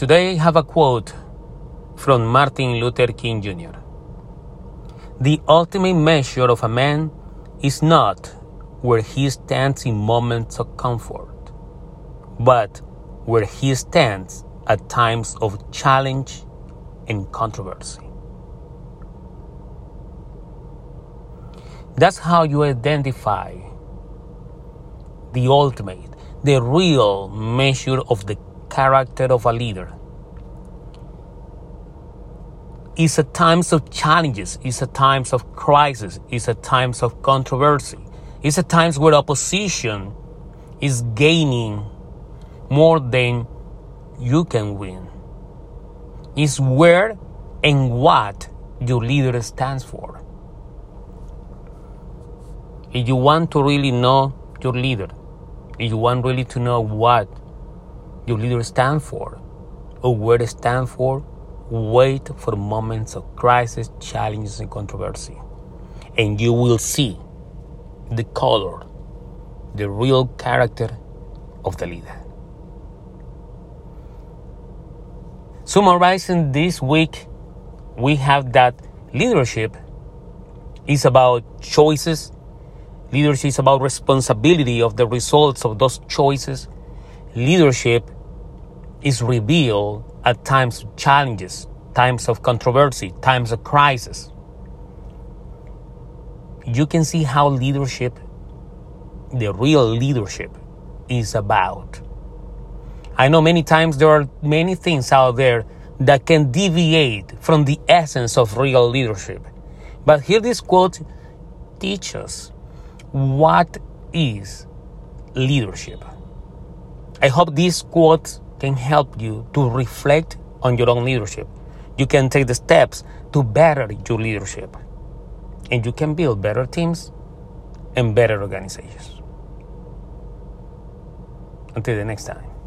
Today I have a quote from Martin Luther King Jr. The ultimate measure of a man is not where he stands in moments of comfort, but where he stands at times of challenge and controversy. That's how you identify the ultimate, the real measure of the character of a leader. It's a times of challenges, it's a times of crisis, it's a times of controversy, it's a times where opposition is gaining more than you can win. It's where and what your leader stands for. If you want to really know your leader, if you want really to know what your leader stands for or where they stand for, wait for moments of crisis, challenges, and controversy. And you will see the color, the real character of the leader. Summarizing this week, we have that leadership is about choices. Leadership is about responsibility of the results of those choices. Leadership is revealed at times of challenges, times of controversy, times of crisis. You can see how leadership, the real leadership, is about. I know many times there are many things out there that can deviate from the essence of real leadership. But here this quote teaches what is leadership. I hope this quote can help you to reflect on your own leadership. You can take the steps to better your leadership. And you can build better teams and better organizations. Until the next time.